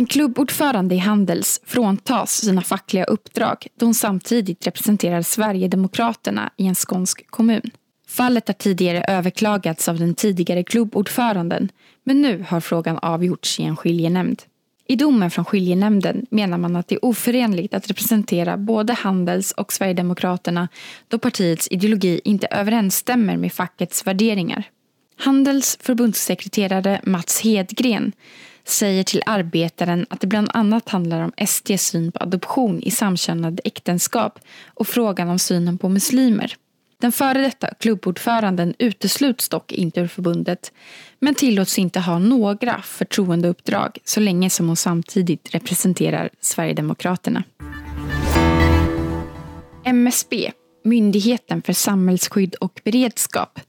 En klubbordförande i Handels fråntas sina fackliga uppdrag då hon samtidigt representerar Sverigedemokraterna i en skånsk kommun. Fallet har tidigare överklagats av den tidigare klubbordföranden men nu har frågan avgjorts i en skiljenämnd. I domen från skiljenämnden menar man att det är oförenligt att representera både Handels och Sverigedemokraterna då partiets ideologi inte överensstämmer med fackets värderingar. Handels förbundssekreterare Mats Hedgren säger till Arbetaren att det bland annat handlar om SDs syn på adoption i samkönade äktenskap och frågan om synen på muslimer. Den före detta klubbordföranden utesluts dock inte ur förbundet men tillåts inte ha några förtroendeuppdrag så länge som hon samtidigt representerar Sverigedemokraterna. MSB, Myndigheten för samhällsskydd och beredskap,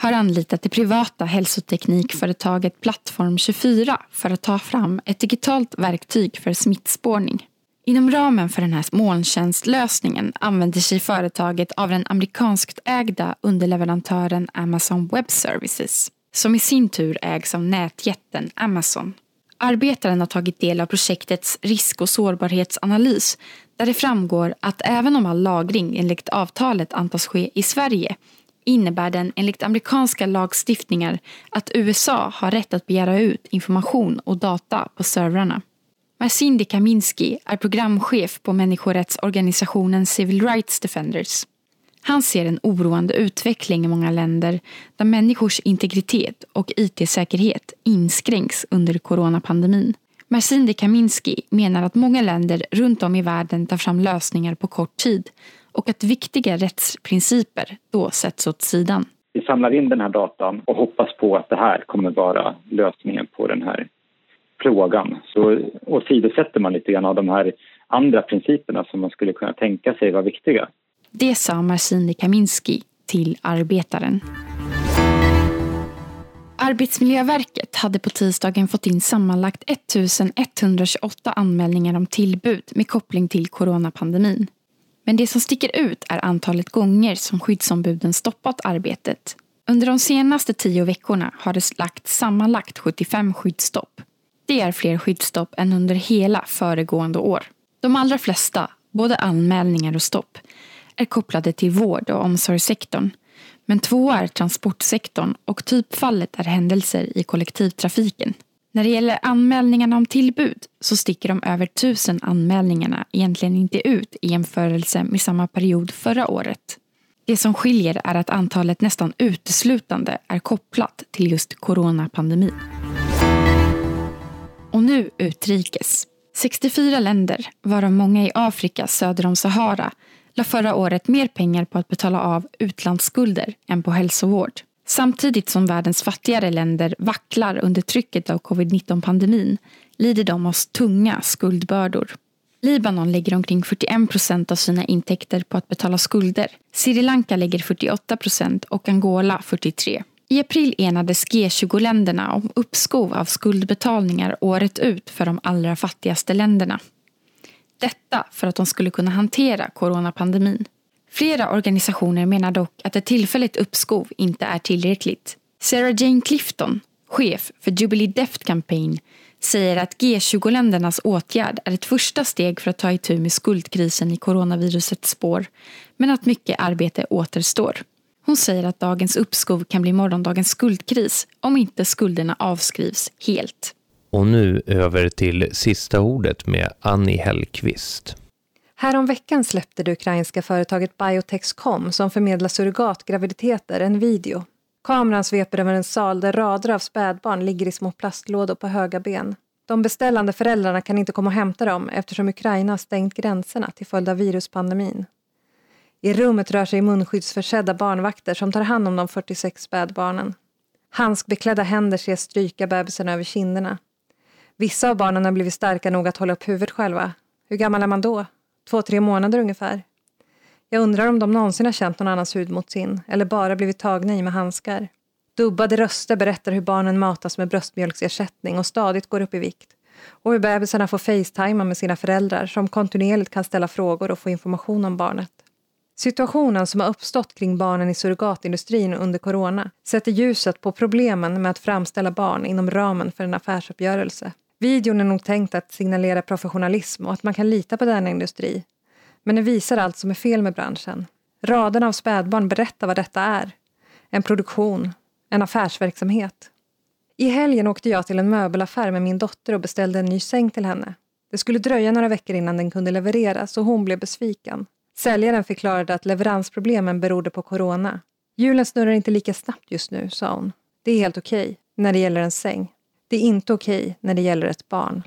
har anlitat det privata hälsoteknikföretaget Plattform 24 för att ta fram ett digitalt verktyg för smittspårning. Inom ramen för den här molntjänstlösningen använder sig företaget av den amerikanskt ägda underleverantören Amazon Web Services som i sin tur ägs av nätjätten Amazon. Arbetaren har tagit del av projektets risk och sårbarhetsanalys där det framgår att även om all lagring enligt avtalet antas ske i Sverige innebär den enligt amerikanska lagstiftningar att USA har rätt att begära ut information och data på servrarna. Marcindi Kaminski är programchef på människorättsorganisationen Civil Rights Defenders. Han ser en oroande utveckling i många länder där människors integritet och IT-säkerhet inskränks under coronapandemin. Marcindi Kaminski menar att många länder runt om i världen tar fram lösningar på kort tid och att viktiga rättsprinciper då sätts åt sidan. Vi samlar in den här datan och hoppas på att det här kommer vara lösningen på den här plågan. Så åsidosätter man lite grann av de här andra principerna som man skulle kunna tänka sig var viktiga. Det sa Marcini Kaminski till Arbetaren. Arbetsmiljöverket hade på tisdagen fått in sammanlagt 1128 anmälningar om tillbud med koppling till coronapandemin. Men det som sticker ut är antalet gånger som skyddsombuden stoppat arbetet. Under de senaste tio veckorna har det lagt sammanlagt 75 skyddsstopp. Det är fler skyddsstopp än under hela föregående år. De allra flesta, både anmälningar och stopp, är kopplade till vård och omsorgssektorn. Men två är transportsektorn och typfallet är händelser i kollektivtrafiken. När det gäller anmälningarna om tillbud så sticker de över tusen anmälningarna egentligen inte ut i jämförelse med samma period förra året. Det som skiljer är att antalet nästan uteslutande är kopplat till just coronapandemin. Och nu utrikes. 64 länder, varav många i Afrika söder om Sahara, la förra året mer pengar på att betala av utlandsskulder än på hälsovård. Samtidigt som världens fattigare länder vacklar under trycket av covid-19-pandemin lider de av tunga skuldbördor. Libanon lägger omkring 41 procent av sina intäkter på att betala skulder. Sri Lanka lägger 48 procent och Angola 43. I april enades G20-länderna om uppskov av skuldbetalningar året ut för de allra fattigaste länderna. Detta för att de skulle kunna hantera coronapandemin. Flera organisationer menar dock att ett tillfälligt uppskov inte är tillräckligt. Sarah Jane Clifton, chef för Jubilee Death Campaign, säger att G20-ländernas åtgärd är ett första steg för att ta itu med skuldkrisen i coronavirusets spår, men att mycket arbete återstår. Hon säger att dagens uppskov kan bli morgondagens skuldkris om inte skulderna avskrivs helt. Och nu över till sista ordet med Annie Hellqvist. Häromveckan släppte det ukrainska företaget Biotexcom som förmedlar surrogatgraviditeter en video. Kameran sveper över en sal där rader av spädbarn ligger i små plastlådor på höga ben. De beställande föräldrarna kan inte komma och hämta dem eftersom Ukraina har stängt gränserna till följd av viruspandemin. I rummet rör sig munskyddsförsedda barnvakter som tar hand om de 46 spädbarnen. Handskbeklädda händer ses stryka bebisen över kinderna. Vissa av barnen har blivit starka nog att hålla upp huvudet själva. Hur gammal är man då? Två, tre månader ungefär. Jag undrar om de någonsin har känt någon annans hud mot sin eller bara blivit tagna i med handskar. Dubbade röster berättar hur barnen matas med bröstmjölksersättning och stadigt går upp i vikt. Och hur bebisarna får facetima med sina föräldrar som kontinuerligt kan ställa frågor och få information om barnet. Situationen som har uppstått kring barnen i surrogatindustrin under corona sätter ljuset på problemen med att framställa barn inom ramen för en affärsuppgörelse. Videon är nog tänkt att signalera professionalism och att man kan lita på denna industri. Men den visar allt som är fel med branschen. Raderna av spädbarn berättar vad detta är. En produktion, en affärsverksamhet. I helgen åkte jag till en möbelaffär med min dotter och beställde en ny säng till henne. Det skulle dröja några veckor innan den kunde levereras och hon blev besviken. Säljaren förklarade att leveransproblemen berodde på corona. Hjulen snurrar inte lika snabbt just nu, sa hon. Det är helt okej okay när det gäller en säng. Det är inte okej okay när det gäller ett barn.